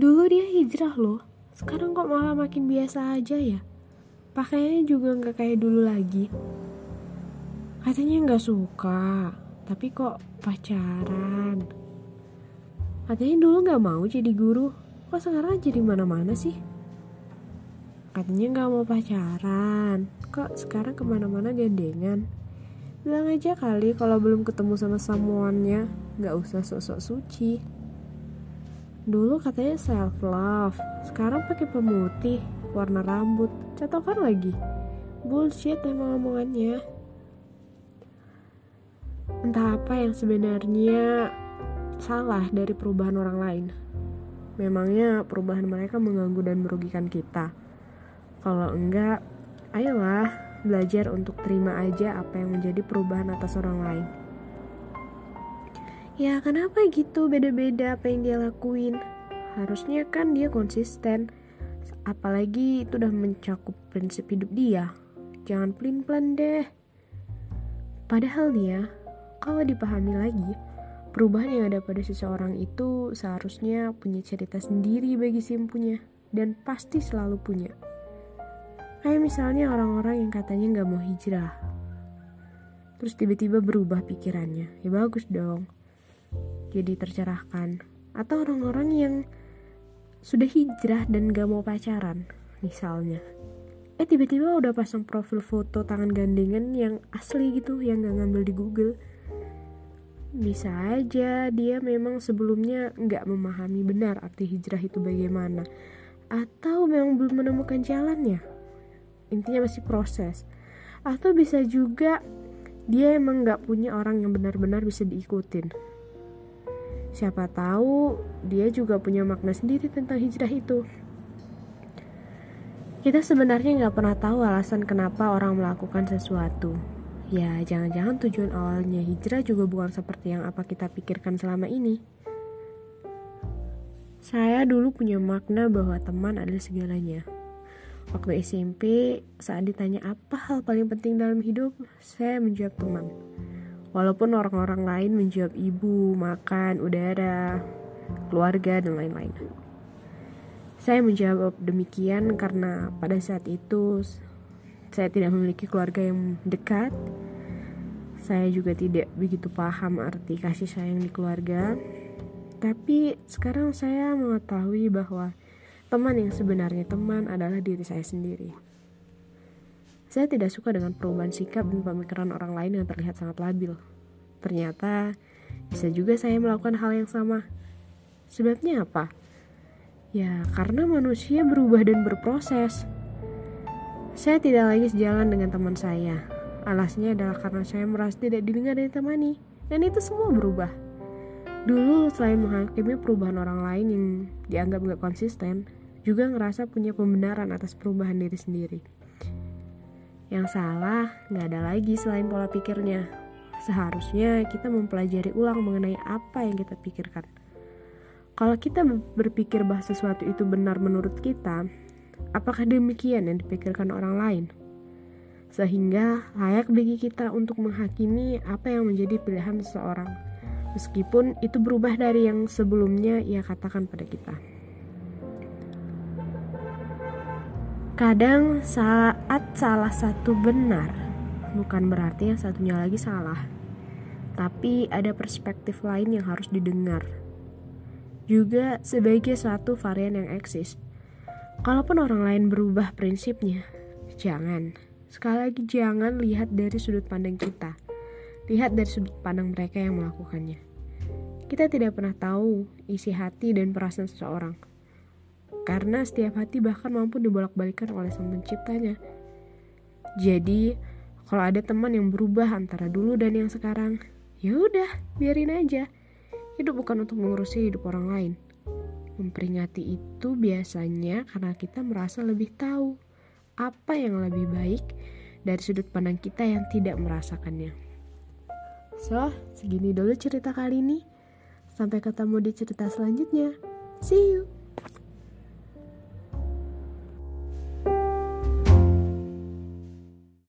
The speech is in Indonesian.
Dulu dia hijrah loh, sekarang kok malah makin biasa aja ya. Pakaiannya juga nggak kayak dulu lagi. Katanya nggak suka, tapi kok pacaran. Katanya dulu nggak mau jadi guru, kok sekarang jadi mana-mana sih? Katanya nggak mau pacaran, kok sekarang ke mana-mana gandengan. Bilang aja kali kalau belum ketemu sama samuannya, nggak usah sok-sok suci. Dulu katanya self love, sekarang pakai pemutih, warna rambut, catokan lagi. Bullshit emang omongannya. Entah apa yang sebenarnya salah dari perubahan orang lain. Memangnya perubahan mereka mengganggu dan merugikan kita. Kalau enggak, ayolah belajar untuk terima aja apa yang menjadi perubahan atas orang lain. Ya kenapa gitu beda-beda apa yang dia lakuin? Harusnya kan dia konsisten. Apalagi itu udah mencakup prinsip hidup dia. Jangan pelin-pelan deh. Padahal nih ya Kalau dipahami lagi Perubahan yang ada pada seseorang itu seharusnya punya cerita sendiri bagi si empunya. Dan pasti selalu punya. Kayak misalnya orang-orang yang katanya gak mau hijrah. Terus tiba-tiba berubah pikirannya. Ya bagus dong jadi tercerahkan. Atau orang-orang yang sudah hijrah dan gak mau pacaran misalnya. Eh tiba-tiba udah pasang profil foto tangan gandengan yang asli gitu yang gak ngambil di Google. Bisa aja dia memang sebelumnya nggak memahami benar arti hijrah itu bagaimana. Atau memang belum menemukan jalannya. Intinya masih proses. Atau bisa juga dia emang nggak punya orang yang benar-benar bisa diikutin Siapa tahu dia juga punya makna sendiri tentang hijrah itu. Kita sebenarnya nggak pernah tahu alasan kenapa orang melakukan sesuatu. Ya, jangan-jangan tujuan awalnya hijrah juga bukan seperti yang apa kita pikirkan selama ini. Saya dulu punya makna bahwa teman adalah segalanya. Waktu SMP, saat ditanya apa hal paling penting dalam hidup, saya menjawab teman. Walaupun orang-orang lain menjawab ibu, makan, udara, keluarga, dan lain-lain. Saya menjawab demikian karena pada saat itu saya tidak memiliki keluarga yang dekat. Saya juga tidak begitu paham arti kasih sayang di keluarga. Tapi sekarang saya mengetahui bahwa teman yang sebenarnya teman adalah diri saya sendiri. Saya tidak suka dengan perubahan sikap dan pemikiran orang lain yang terlihat sangat labil. Ternyata bisa juga saya melakukan hal yang sama. Sebabnya apa? Ya, karena manusia berubah dan berproses. Saya tidak lagi sejalan dengan teman saya. Alasnya adalah karena saya merasa tidak didengar dan ditemani. Dan itu semua berubah. Dulu selain menghakimi perubahan orang lain yang dianggap gak konsisten, juga ngerasa punya pembenaran atas perubahan diri sendiri. Yang salah nggak ada lagi selain pola pikirnya. Seharusnya kita mempelajari ulang mengenai apa yang kita pikirkan. Kalau kita berpikir bahwa sesuatu itu benar menurut kita, apakah demikian yang dipikirkan orang lain? Sehingga layak bagi kita untuk menghakimi apa yang menjadi pilihan seseorang, meskipun itu berubah dari yang sebelumnya ia katakan pada kita. Kadang saat salah satu benar, bukan berarti yang satunya lagi salah. Tapi ada perspektif lain yang harus didengar. Juga sebagai suatu varian yang eksis. Kalaupun orang lain berubah prinsipnya, jangan. Sekali lagi jangan lihat dari sudut pandang kita. Lihat dari sudut pandang mereka yang melakukannya. Kita tidak pernah tahu isi hati dan perasaan seseorang karena setiap hati bahkan mampu dibolak-balikan oleh sang penciptanya. Jadi, kalau ada teman yang berubah antara dulu dan yang sekarang, ya udah, biarin aja. Hidup bukan untuk mengurusi hidup orang lain. Memperingati itu biasanya karena kita merasa lebih tahu apa yang lebih baik dari sudut pandang kita yang tidak merasakannya. So, segini dulu cerita kali ini. Sampai ketemu di cerita selanjutnya. See you.